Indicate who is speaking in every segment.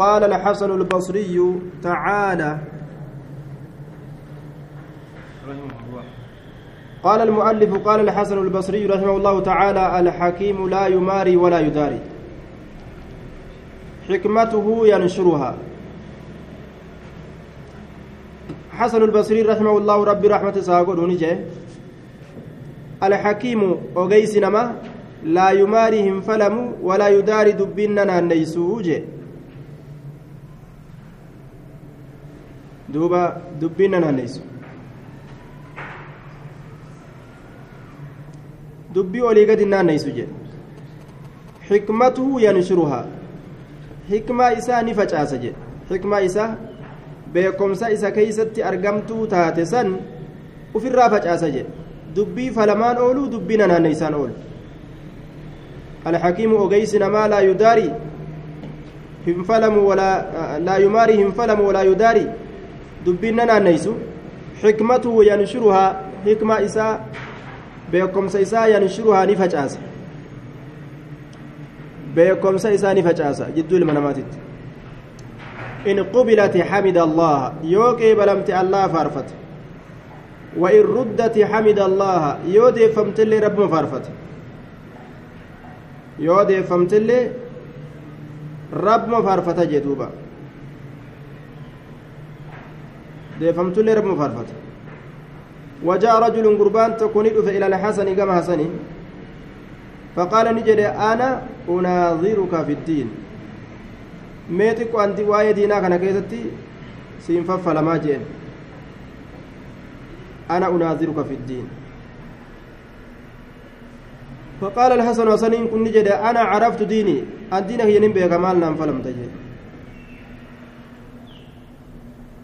Speaker 1: قال الحسن البصري تعالى. قال المؤلف قال الحسن البصري رحمه الله تعالى الحكيم لا يماري ولا يداري. حكمته ينشرها. حسن البصري رحمه الله ربي رحمة ساقول ونجي. الحكيم أغيس نما لا يماري فلم ولا يداري دبنا نيسوجي. duuba dubbiin na naanneessu dubbii olii gadi naanneessu jedhe xikmatuhu yanshuruhaa xikmaa isaa ni facaasa jedhe xikmaa isaa beekomsa isa keeysatti argamtuu taate san ufirraa facaasa jedhe dubbii falamaan ooluu dubbii na naanneessaan oolu alxakiimu ogeysi namaa laa yudaarii hin falamu walaa laa yumaarii hin falamu walaa yudaarii dubbiin nanaanneysu xikmatuhu yanshuruhaa hikma isaa beekomsa isaa yanshuruhaa ni facaasa beekomsa isaa ni facaasa jidduu ilma namaatitti in qubilati xamida allaha yoo qeebalamte allaha faarfate وإن ردت حمد الله يودي فمتلي رب مفارفت يودي فمتلي رب مفارفت جدوبا deefamtullee rabbi faarfata وجاء رجل قربان تكون إلى الحسن كما حسن فقال نجد أنا أناظرك في الدين أنت واي دينا كان كيستي سينفف لما جين أنا أناظرك في الدين فقال الحسن وسنين كن نجد أنا عرفت ديني الدين هي نبي كمال نام فلم تجد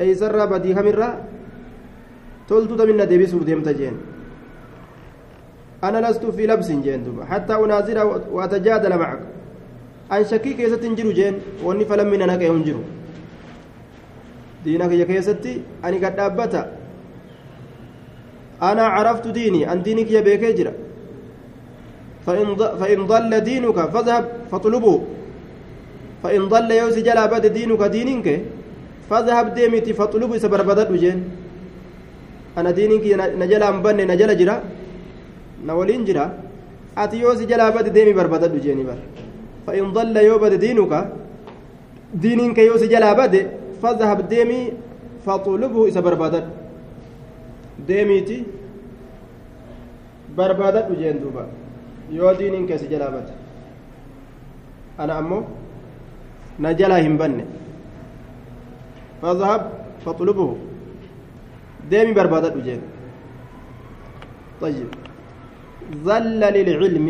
Speaker 1: eeysarraa badii kamirraa toltuuta minna deebisuuf deemta jeen ana lastu fi labsin jeen duba hattaa unaazira waatajaadala macaka an shakkii keessatti hin jiru jeen wanni falammina naqee hin jiru diina kiyya keessatti ani gad dhaabbata أنا عرفت ديني أن دينك يا بيكي جرا فإن, فإن ضل دينك فاذهب فاطلبه فإن ضل يوسي جلا بد دينك دينك فاذهب ديمتي فاطلبوا إذا بربدت جين. أنا دينك نجلا مبني نجلا جرا. نولين جرا. أتي يوسي جلا بد ديمي بربدت جيني بر فإن ضل يوبد دينك دينك يوسي جلا بد فاذهب ديمي إذا بربدت ديميتي بربدت جين دوبا. yoo diiniin keessa jalaa bate ana ammoo na jalaa hin banne فاذهب فاطلبه ديمي بربادة جين طيب. ظل للعلم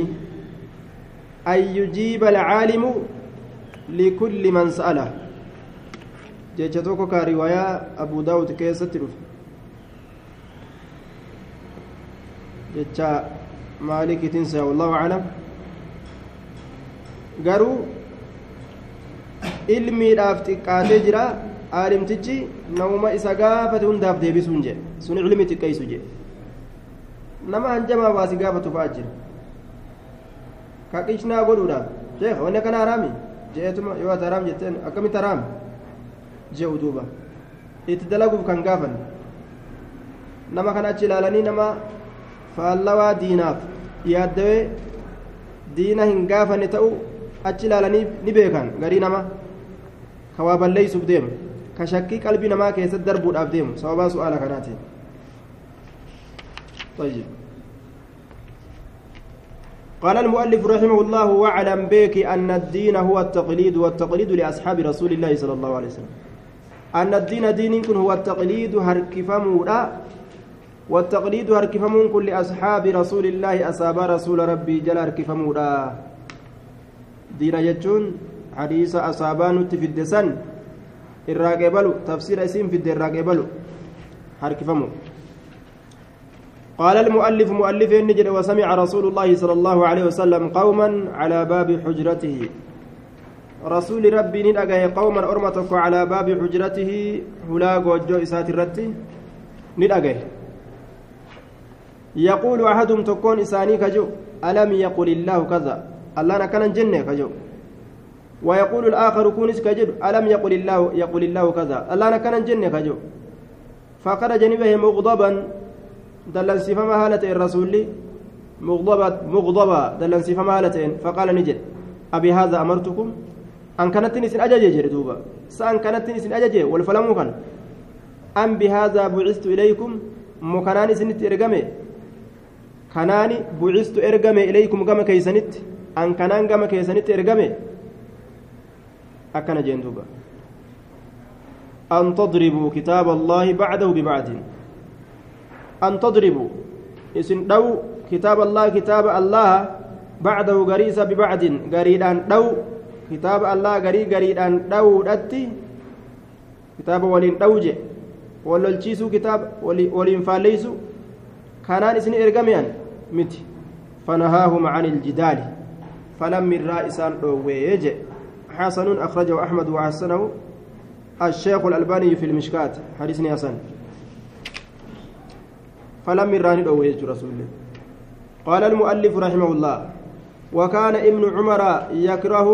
Speaker 1: أن يجيب العالم لكل من سأله. جيتشتوكو كرواية أبو داود كيسة تلف جيتشا مالك تنسى والله أعلم. garuu ilmiidhaaf xiqqaatee jira aalimtichi namuma isa gaafate hundaaf deebisuun jedhe sun ilmi xiqqeessu jedhe nama hanjamaa baasi gaafatu fa'aa jira. Ka qishnaa godhuudhaaf sheekh wanni akkana haraami? Jeetuma yoo ati haraam jetteen akkamitti haraam? Je'u duuba. Itti dalaguuf kan gaafan. Nama kana achi ilaalanii nama faallawaa diinaaf yaaddawee diina hin gaafanne ta'u achi ilaalanii ni beekan. Garii nama ka waa balleeysuuf deemu ka shakkii qalbii namaa keessatti darbuudhaaf deemu sababaa su'aala kanaatiin. قال المؤلف رحمه الله واعلم بك أن الدين هو التقليد والتقليد لأصحاب رسول الله صلى الله عليه وسلم أن الدين دين هو التقليد هركفمودا والتقليد هركفمون كل أصحاب رسول الله أصاب رسول ربي جل هركفمودا دين يجون حديث أصابان الدسن irraa qeebalu tafsiira isiin fidde irraa qeebalu harkifamu. قال المؤلف مؤلف نجد وسمع رسول الله صلى الله عليه وسلم قوما على باب حجرته رسول ربي ندأجه قوما أرمتك على باب حجرته هلا وجو إسات الرتي ندأجه يقول أحدهم تكون إساني كجو ألم يقل الله كذا الله كان جنة كجو ويقول الآخر كونس كجد ألم يقل الله يقول الله كذا؟ الله كان جنة كجو. فخرج نبه مغضبا دلن سفما هالة الرسول مغضبة مغضبة دلن سفما هالتين فقال نجد أبي هذا أمرتكم؟ أن كانت نسن أجاجي جردوبا سأن كانت نسن أجاجي والفلمو كان. أم بهذا بعثت إليكم؟ مكانان سنت إرقمي كناني بعثت إرقمي إليكم كما كيسنت؟ أن كنان كما كيسنت إرقمي أكن جندوبا أن تضربوا كتاب الله بعده ببعد أن تضربوا. إسن دو كتاب الله كتاب الله بعده غريسة ببعد غريدان دو. كتاب الله غري غريدان دو دتي كتاب ولين دوجه وللچيسو كتاب ولين فاليسو. كانان إسن إرقميان متي. فنهاهم عن الجدال. فلم من رائسان دوويجه حسن أخرجه أحمد وحسنه الشيخ الألباني في المشكات. حديث حسن. فلم يراني أويج رسول. الله قال المؤلف رحمه الله وكان ابن عمر يكره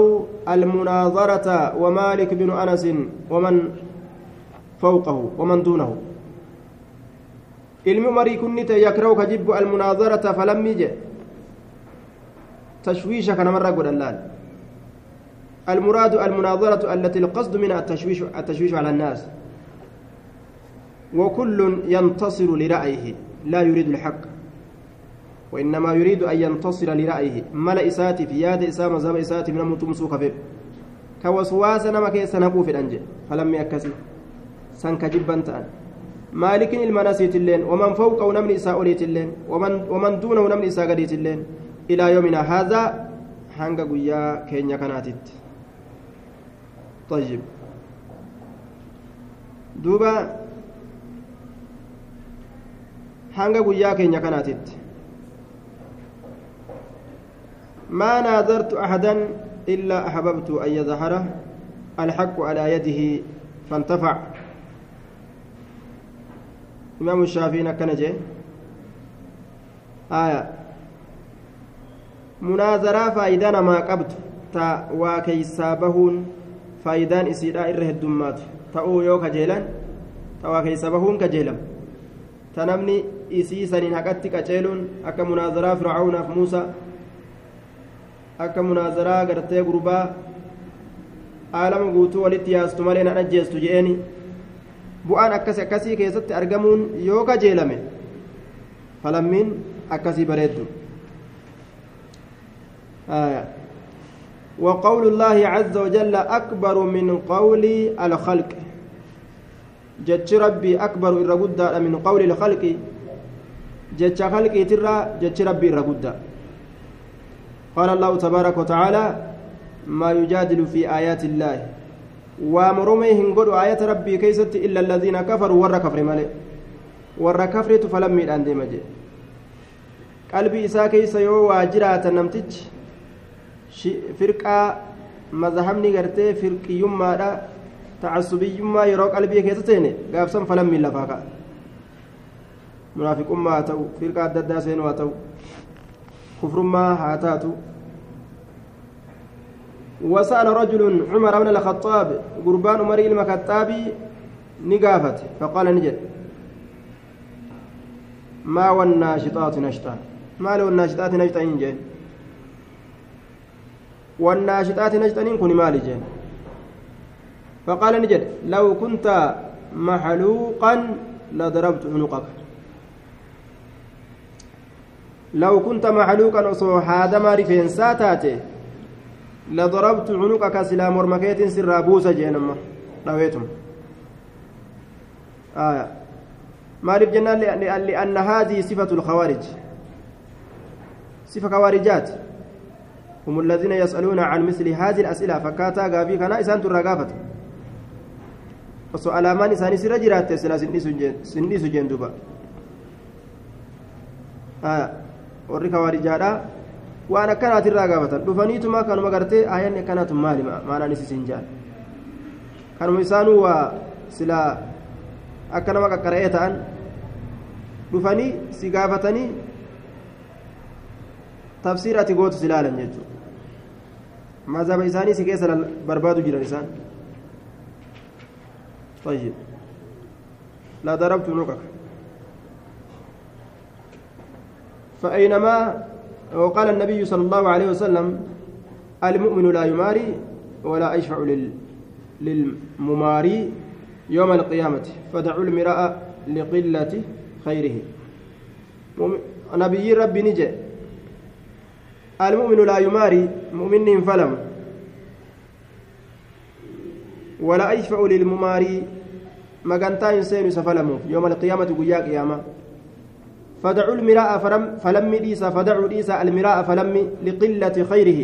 Speaker 1: المناظرة ومالك بن أنس ومن فوقه ومن دونه. ilmi umarii kunnite yakrahu ka jibbu almunaazarata falammii je tashwiisha laal المراد المناظرة التي القصد منها التشويش التشويش على الناس. وكل ينتصر لرأيه لا يريد الحق. وإنما يريد أن ينتصر لرأيه. ملأ إساتي في ياد إسامة زم إساتي من متمسوك فيه كوسواس نما كيس نبو في الأنجل فلم يكسي. سنك جبا تأن. مالك المناسيت اللين ومن فوقه نمن إساء اللين ومن, ومن دونه نمن إساء اللين إلى يومنا هذا hanga guyyaa keenya kanaatitti طيب. دوبا guyyaa keenya kanaatitti ما ناظرت أحدا إلا أحببت أن يظهر الحق على يده فانتفع. إمام الشافعي كنجي آية. مناظرة فايدة ما قبت تا واكيسا بهون faayidaan isiidhaa irra heddummaatu ta'uu yoo kajeelan ta'aa keessa bahuun kajeelam ta namni isii saniin haqatti qaceeluun akka munaazaraa fircaaunaaf muusaa akka munaazaraa gartee gurbaa aalama guutuu walitti yaastu malee nan ajjeestu je'eeni bu'aan akkasi akkasii keessatti argamuun yoo kajeelame falammiin akkasii bareeddu وقول الله عز وجل أكبر من قول الخلق. جتش ربي أكبر الرقدة من قول الخلق. جتش خلق ترى جتش ربي الرقدة قال الله تبارك وتعالى ما يجادل في آيات الله. وامرمي هنقول آيات ربي كيست إلا الذين كفروا ور كفر ملئ. ور كفرت فلم يدان ديمجي. قلبي إسا كيس يو واجرات نمتج. Firqaa mazhabni gartee firqiyyummaadha tacasubiyyummaa yeroo qalbii keessa seene gaafsan falammiin lafaa ka'a munaafiqummaa haa ta'u firqaa adda addaa seenuu haa ta'u kufrummaa haa taatu وسأل رجل عمر بن الخطاب قربان عمر المكتاب نقافت فقال نجد ما والناشطات نشطا ما لو الناشطات نشطا إنجل والناشطات نجتنين كن مالي جين. فقال نجد لو كنت محلوقا لضربت عنقك. لو كنت محلوقا وصو هذا رفين ساتاتي. لضربت عنقك سلا مرمكيت سر بوسا جينما رويتم. آية. مالف جنان لأن هذه صفة الخوارج. صفة خوارجات. هم الذين يسألون عن مثل هذه الأسئلة فكاتا غافي كان إسان ترى osoo alaamaan isaanii sirra jiraatte silaa sinniisu jeen duba warri kawaarijaadha waan akkanaatirraa gaafatan dhufaniituma kanuma gartee ayyanni akkanaatu maali maanaan isisin jaan kanuma isaanuu waa silaa akka nama qaqqara'ee ta'an dhufanii si gaafatanii tafsiir ati gootu silaalan jechuudha مذهب إساني سكيس بربادو جرى إسان طيب. لا ضربت نقك فأينما وقال النبي صلى الله عليه وسلم المؤمن لا يماري ولا يشفع لل للمماري يوم القيامة فدعوا المراء لقلة خيره. نبي ربي نجي المؤمن لا يماري مؤمن فلم ولا يشفع للمماري مغانتا ينسين سفلموف يوم القيامة قيا قيامة فدعوا المراء فلم ديسا فدعوا ديسا المراء فلم لقلة خيره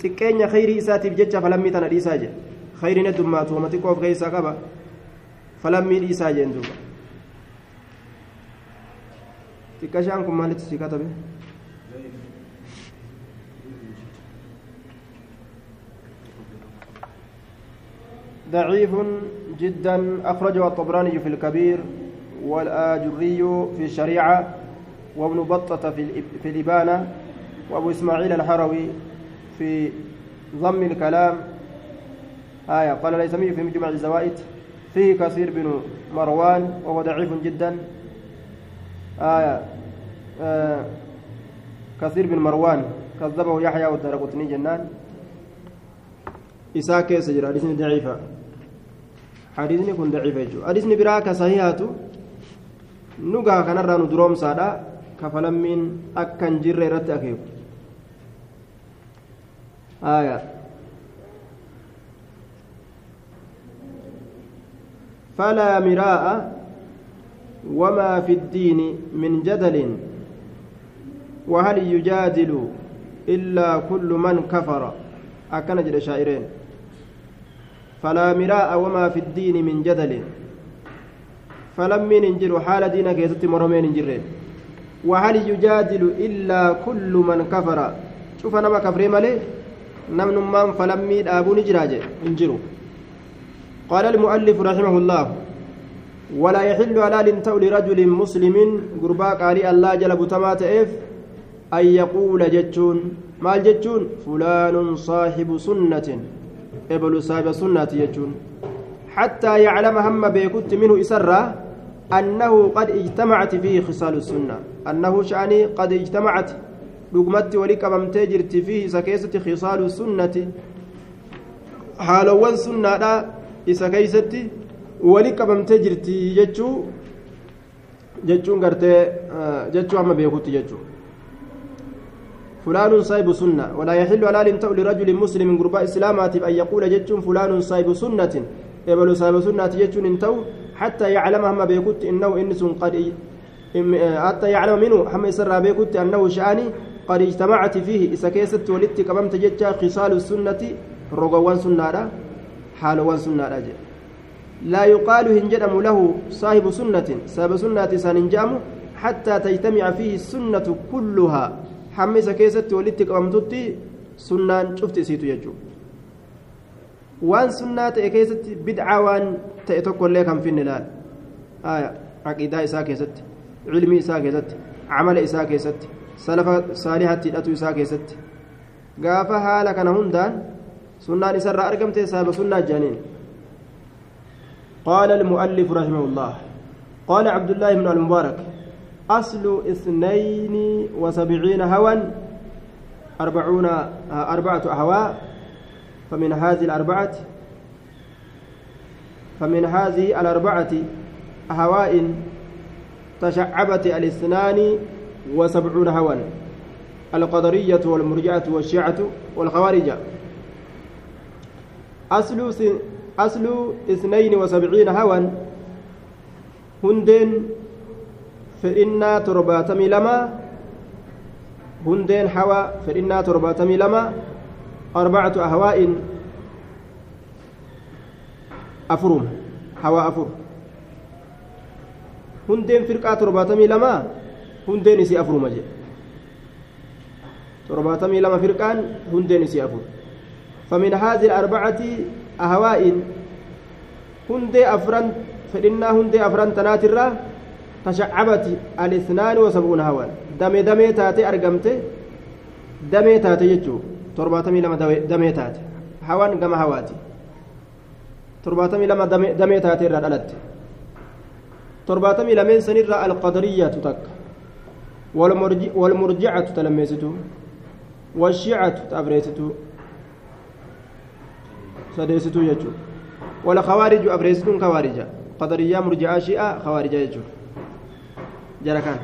Speaker 1: xiqqeenya khayrii isaatiif jecha falammii tana dhiisaa jedhe khayriin heddummaatu wama xiqqoo of keessaa qaba falammii dhiisaa jeen duuba xiqqashaan kun ضعيف جدا أخرجه الطبراني في الكبير والآجري في الشريعة وابن بطة في الإبانة وأبو إسماعيل الحروي في ضم الكلام. آية قال الهيثمي في مجمع الزوائد. فيه كثير بن مروان وهو ضعيف جدا. آية آه كثير بن مروان. كذبه يحيى والدرقطني جنان. isaa keessa jira hadisni kun daciifa jechuudha hadisni biraa ka sahihaatu nugaa kanarraa nu duroomsaadha kafalammiin akka hin jirre irratti akeeku آية فلا مراء وما في الدين من جدل وهل يجادل إلا كل من كفر أكن جد شاعرين فلا مراء وما في الدين من جدل. فلمن انجر حال دينك يتتي مرمين انجرين. وهل يجادل إلا كل من كفر؟ شوف أنا ما كفري مالي. dhaabuu ni jira jee hin jiru قال المؤلف رحمه الله ولا يحل حلال تو لرجل مسلم قربا قالي الله جل بتمات إف أن يقول جتون مال جتون فلان صاحب سنة. ابل صاحب سنة جتون حتى يعلم هم بيكت منه إسرة أنه قد اجتمعت فيه خصال السنة أنه شأني قد اجتمعت dhugmatti walii qabamtee jirti fi isa keessatti khisaalu sunnati haalawwan sunnaadha isa keeysatti walii qabamtee jirti jechuu jechuun gartee jechuu amma beekutti jechuu فلان صاحب سنة ولا يحل حلال تؤ لرجل مسلم قرباء إسلامات أن يقول جتشون فلان صاحب سنة. يبلو صاحب سنة جتشون انتو حتى يعلم هم بيكت إنه إنس قد حتى يعلم منه هم يسر بيكت أنه شأني قد اجتمعت فيه. إذا كيست ولدت كممت جتشا خصال السنة رقوان سنة حالوان سنة لا يقال هنجدم له صاحب سنة. صاحب سنة سننجام حتى تجتمع فيه السنة كلها. حمس كيست ولدت كممتت سنان شفت سيتو يجو waan sunnaa ta'e keessatti bid'aa waan ta'e tokkollee kan finne laal aqiidaa isaa keessatti cilmii isaa keessatti camala isaa keessatti salafa saalihatti hidhatu isaa keessatti gaafa haala kana hundaan sunnaan isarraa argamte saaba sunnaa jaaniin قال المؤلف رحمه الله قال عبد الله بن المبارك أصل اثنين وسبعين هوا أربعون أربعة أهواء فمن هذه الأربعة فمن هذه الأربعة أهواء تشعبت الاثنان وسبعون هوا القدرية والمرجعة والشيعة والخوارج. أصل أصل اثنين وسبعين هوا هندين فإنا ترباتمي لما؟ هندين هوا فإنا ترباتمي لما؟ أربعة أهواء. أفرم هوا أفر. هندين فرقة ترباتمي لما؟ hundeen isii afuruma jee torbaatamii lama firqaan hundeen isii afur فمن هذه الأربعة أهواء هندي أفرن فإنا هندي أفرن تناترا تشعبت الاثنان وسبعون هوا دمي دمي تاتي أرقمت دمي تاتي يجو torbaatamii lama damee taate hawaan gama hawaati torbaatamii lama damee taate irraa dhalatte torbaatamii lameen sanirraa alqadariyyatu takka walmurjicatu talammeessitu والشيعة تأبريستو سديستو يجو والخوارج أبريستون خوارجا قدرية مرجعة شيعة خوارجا يجو جركان.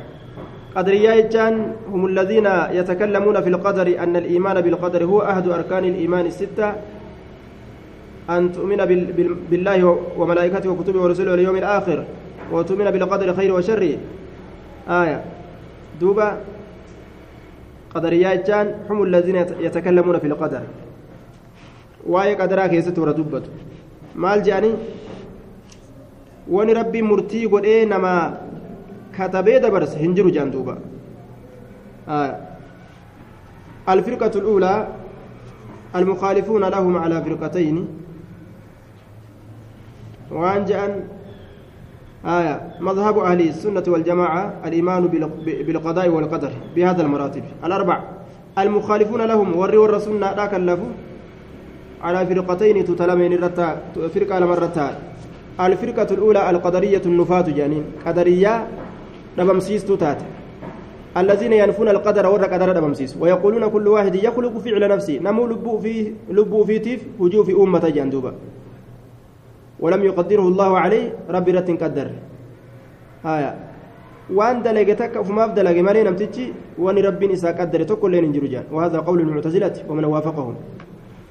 Speaker 1: قدرية يجان هم الذين يتكلمون في القدر أن الإيمان بالقدر هو أحد أركان الإيمان الستة. أن تؤمن بالله وملائكته وكتبه ورسله واليوم الآخر وتؤمن بالقدر خير وشر. آية. دوبا قدرية جان هم الذين يتكلمون في القدر. واي قدرا كيست وردبت مال جاني. وني ربي مرتي قد إيه دبرس هنجر جان دوبا. آه. الفرقة الأولى المخالفون لهم على فرقتين. وأن جأن آية مذهب أهل السنة والجماعة الإيمان بالقضاء والقدر بهذا المراتب. الأربع المخالفون لهم وري والرسول لا كلفوا على فرقتين تتلمين الرتا فرقة لمرتا. الفرقة الأولى القدرية النفاة جانين. قدرية نبمسيس تات الذين ينفون القدر ور قدر نبمسيس ويقولون كل واحد يخلق فعل نفسه. نمو لبو فيه لبو في تيف هجو في أمة جندوبة. ولم يقدره الله عليه ربي رت قدر. هايا وأن دلقتك فما دلق مالي نمتجي وأن ربي نساء قدر تقول لين جرجان. وهذا قول المعتزلة ومن وافقهم.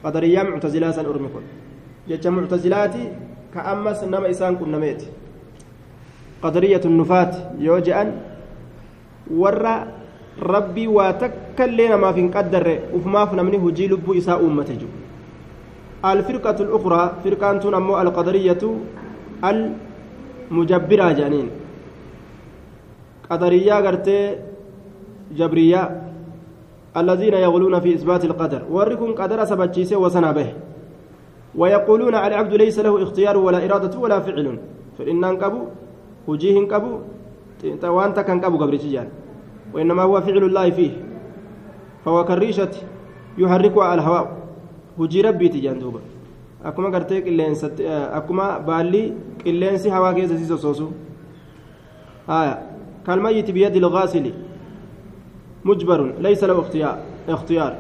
Speaker 1: قدريا معتزلة سن أرمكم. جتش معتزلاتي كأمس نما إسان كن نميت. قدرية rabbii waa takka illee namaaf hin qaddarre ufumaaf namni hojii lubbuu isaa uummate jiru الفرقة الأخرى فرقة أمو القدرية المجبرة جانين. قدرية قرتي جبرية الذين يغلون في إثبات القدر. وركم قدر سبتشيسي وسنا به. ويقولون على العبد ليس له اختيار ولا إرادة ولا فعل فإن انقبوا وجيه انقبوا وانت كان قبوا قبل وإنما هو فعل الله فيه فهو كالريشة يحركها الهواء hujii jaan duuba akkuma gartee qilleensa akkuma baalli qilleensi hawaa keessa si sosoosu haya kalmayyiti biyadi lgaasili mujbarun laysa lahu ikhtiyaar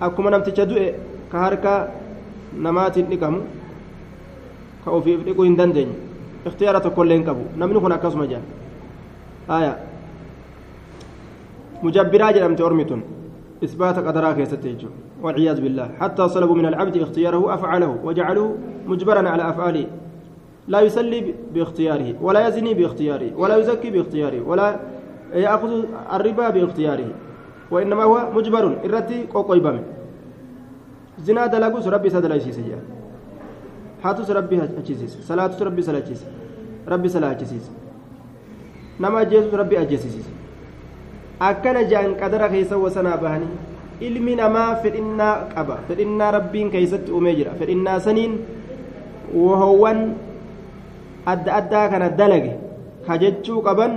Speaker 1: akkuma namticha du'e ka harka namaatiin dhiqamu ka ofiif dhiquu hin dandeenye ikhtiyaara tokkollee hin qabu namni kun akkasuma jaan haya mujabbiraa jedhamte ormi tun إثبات قدرها كيستيج والعياذ بالله. حتى صلبوا من العبد اختياره أفعله. وجعلوه مجبرا على أفعاله. لا يسلي باختياره. ولا يزني باختياره. ولا يزكي باختياره. ولا يأخذ الربا باختياره. وإنما هو مجبر. إرتي قوقيبا زنا دلقوس ربي سدليسيس حاتوس ربي أجيسيس صلاة ربي سلاجيس ربي سلاجيس نما جيسوس ربي أجيسيس akkana jaan qadara keessa wasanaa bahanii ilmi namaa fedhinnaa qaba fedhinnaa rabbiin keessatti uumee jira fedhinnaa saniin wahoowwan adda addaa kana dalage hajechuu qaban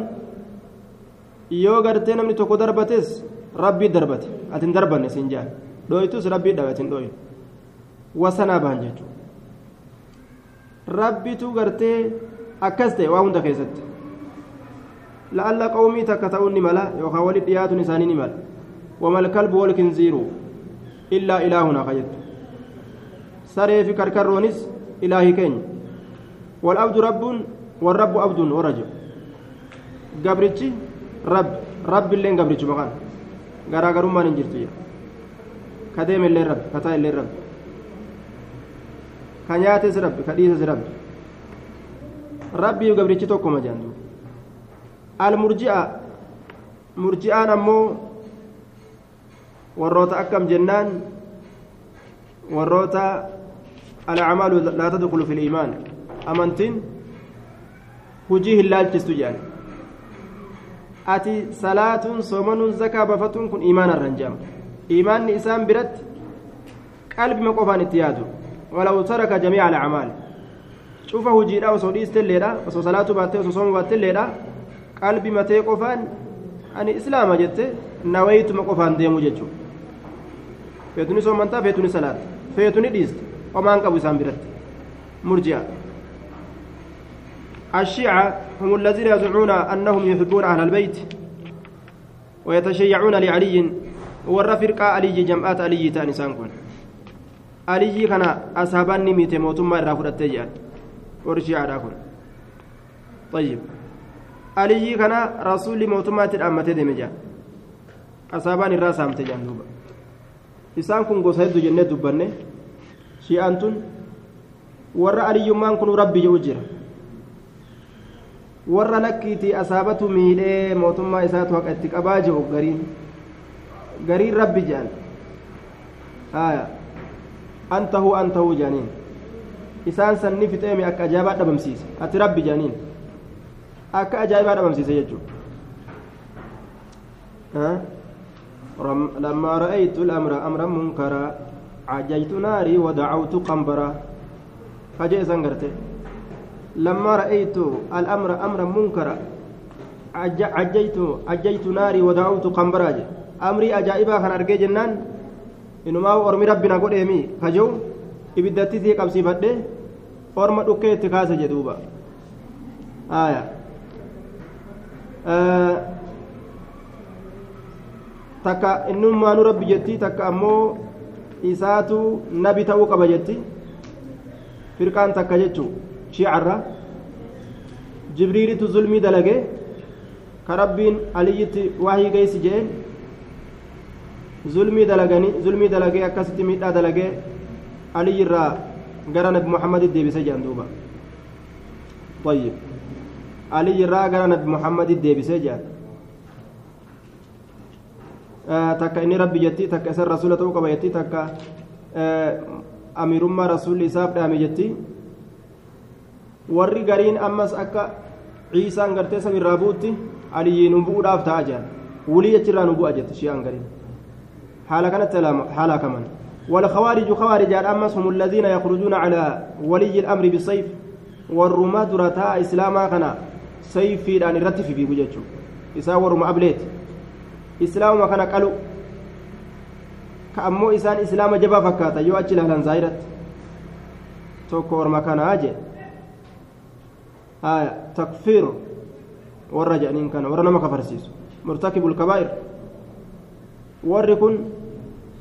Speaker 1: yoo gartee namni tokko darbates rabbii darbate ati hin darbanne siin jaan dhooytus rabbii dhabe ati hin dhooyin wasanaa bahan jechuudha akkas ta'e waa hunda keessatti. لعل قومي تكتؤون ملا ولد ديات نساني ملا وما الكلب والكنزير إلا إلهنا خيط سري في كركرونس إلهي كين والعبد رب والرب عبد ورجل قبرتي رب رب اللين قبرتي garaagarummaan hin jirtu ka deeme illee rabbi ka taa'e illee rabbi. Ka nyaates rabbi ka dhiises rabbi rabbii gabrichi tokkoma jaandu المرجئة مرجئان أمو warroota akkam jennaan warroota alacmaalu laa tadkulu fi liimaan amantiin hujii hin laalchistu jedhan ati salaatuun soomanuun zakaa bafatuun kun iimaana irra hin jedhamu iimaanni isaan biratti qalbima qofaan itti yaadu walaw taraka jamiica alacmaal cufa hujiidha osoo dhiistelleedha osoo salaatuu baattee osoo sooma baattelleedha qalbi matee qofaan ani islaama jette nawayituma qofaan deemu jechuudha feetuni soomantaa feetuni salaata feetuni dhiiste homaan qabu isaan biratti murji'a الشيعة هم الذين يزعمون أنهم يحبون أهل البيت ويتشيعون لعلي ور فرقة علي جمعات علي تانسان كون علي كان أصحابان نميت موتما رافر التجال ورشيعة كون طيب علي كان رسول موتما تدأمت دمجا أصحابان الراس هم تجان دوبا isaan kun gosa hedduu jennee dubbanne shi'aan tun warra aliyyummaan kun rabbi jedhu jira warra lakkiitii asaabatu miidhee mootummaa isaatu haqa itti qabaa jiru gariin gariin rabbi jedhan haya antahu antahu jedhaniin isaan sanni fixeemi akka ajaa'ibaa dhabamsiise. Ati rabbi jedhaniin akka ajaa'ibaa dhabamsiise jechuudha. لما رأيت الأمر أمرا منكرا عجيت ناري ودعوت قنبرا فجأة سنقرته لما رأيت الأمر أمرا منكرا عجيت عجيت ناري ودعوت قنبرا أمري أجائبا أرجي جنان أرمي ربنا قد إيمي فجو ibiddatti sii qabsiifadhe orma dhukkee itti kaase jedhuuba aya takka innummaanu rabbi jetti takka ammoo isaatu nabi ta'uu qaba jetti firqaan takka jechuu shiicarra jibriilitu zulmii dalage ka rabbiin aliyyitti wahii geessi jeen zulmii dalaganii zulmii dalagee akkasitti miidhaa dalagee aliyyirraa gara nabi muhammaditti deebise jedhan duuba طيب علي الراغر نبي محمد الديبسي جان takka inni rabbi jetti takka isan rasuula ta'uu qaba jetti takka amiirummaa rasuulli isaaf dhaame jetti warri gariin ammas akka ciisaan gartee samirraa bu'utti aliyyiin bu'uudhaaf ta'a jedhan wulii jechirraa nu bu'a jetti shi'aan gariin haala kanatti haala kaman والخوارج خوارج الأمس هم الذين يخرجون على ولي الأمر بالسيف والرماة درتا إسلاما كان سيفي لأن رتف في بجتشو إساور ما أبليت ka ammoo isaan islaama jabaa fakkaata yoo achi ilaalan zaahiratti tokko orma kanaa jee haya takfiir warra jedhaniin kana warra nama kafarsiisu murtakibul kabaa'ir warri kun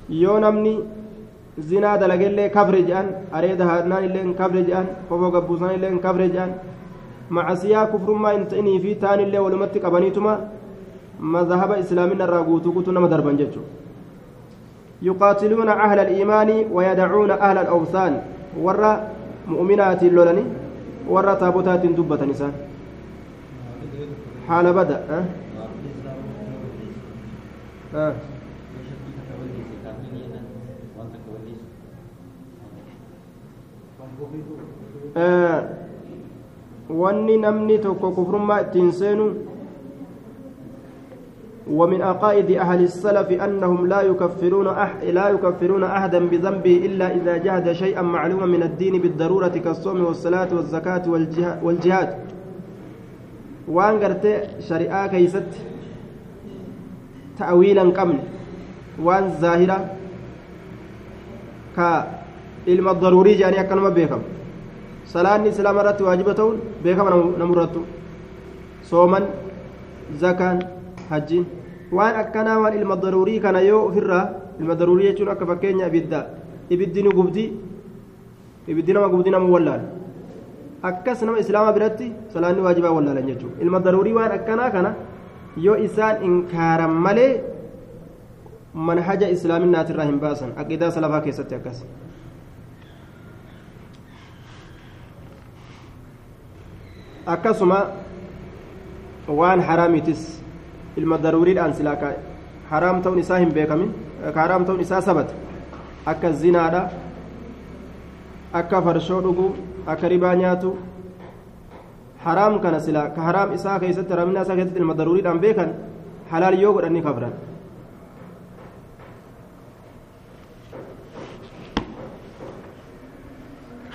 Speaker 1: yoo namni zinaa dalagellee kafre jedhan areeda haadnaan illee kafre jedhan kofoo gabbuusaan illee kafre jedhan macasiyaa kufrummaa hin ta'inii fi taan illee walumatti qabaniituma مذهب إسلامنا الراغوت كتنا مدربا جتشو يقاتلون أهل الإيمان ويدعون أهل الأوثان ورى مؤمنات اللولني ورى تابوتات دبة نسان حال بدأ أه؟ أه. Wanni namni tokko kufrummaa ittiin seenu ومن عقائد أهل السلف أنهم لا يكفرون أح لا يكفرون أحدا بذنبه إلا إذا جهد شيئا معلوما من الدين بالضرورة كالصوم والصلاة والزكاة والجهاد وأن قرت شريعة كيست تأويلا قمن وأن ظاهرة كإلم الضروري جاني أكلم بيكم صلاة إسلام رت واجبة بيكم نمرت صوما زكاة hajjiin waan akkanaa waan ilma daruurii kana yoo ofirraa ilma daruurii jechuun akka fakkeenya ibidda ibiddi ni gubdi ibiddi nama gubdi nama wallaala akkas nama islaama biratti salaanni waajibaa wallaalan jechuudha ilma daruurii waan akkanaa kana yoo isaan inkaaran malee manhaja islaaminaatirraa hin baasan aqidaa salafaa keessatti akkas. Akkasuma waan haraamiitis ilma daruuriidhaan silaa ka haraam ta'uun isaa hin beekamin ka haraam ta'uun isaa sabata akka zinaadha akka farshoo dhuguu akka ribaa nyaatu haraam kana silaa ka haraam isaa keessatti haraamina isaa keessatti ilma daruuriidhaan beekan halaal yoo godhanni kafran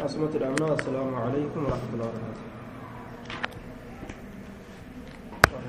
Speaker 1: asumatti dhaabna assalaamu alaikum warahmatullahi wabarakatuh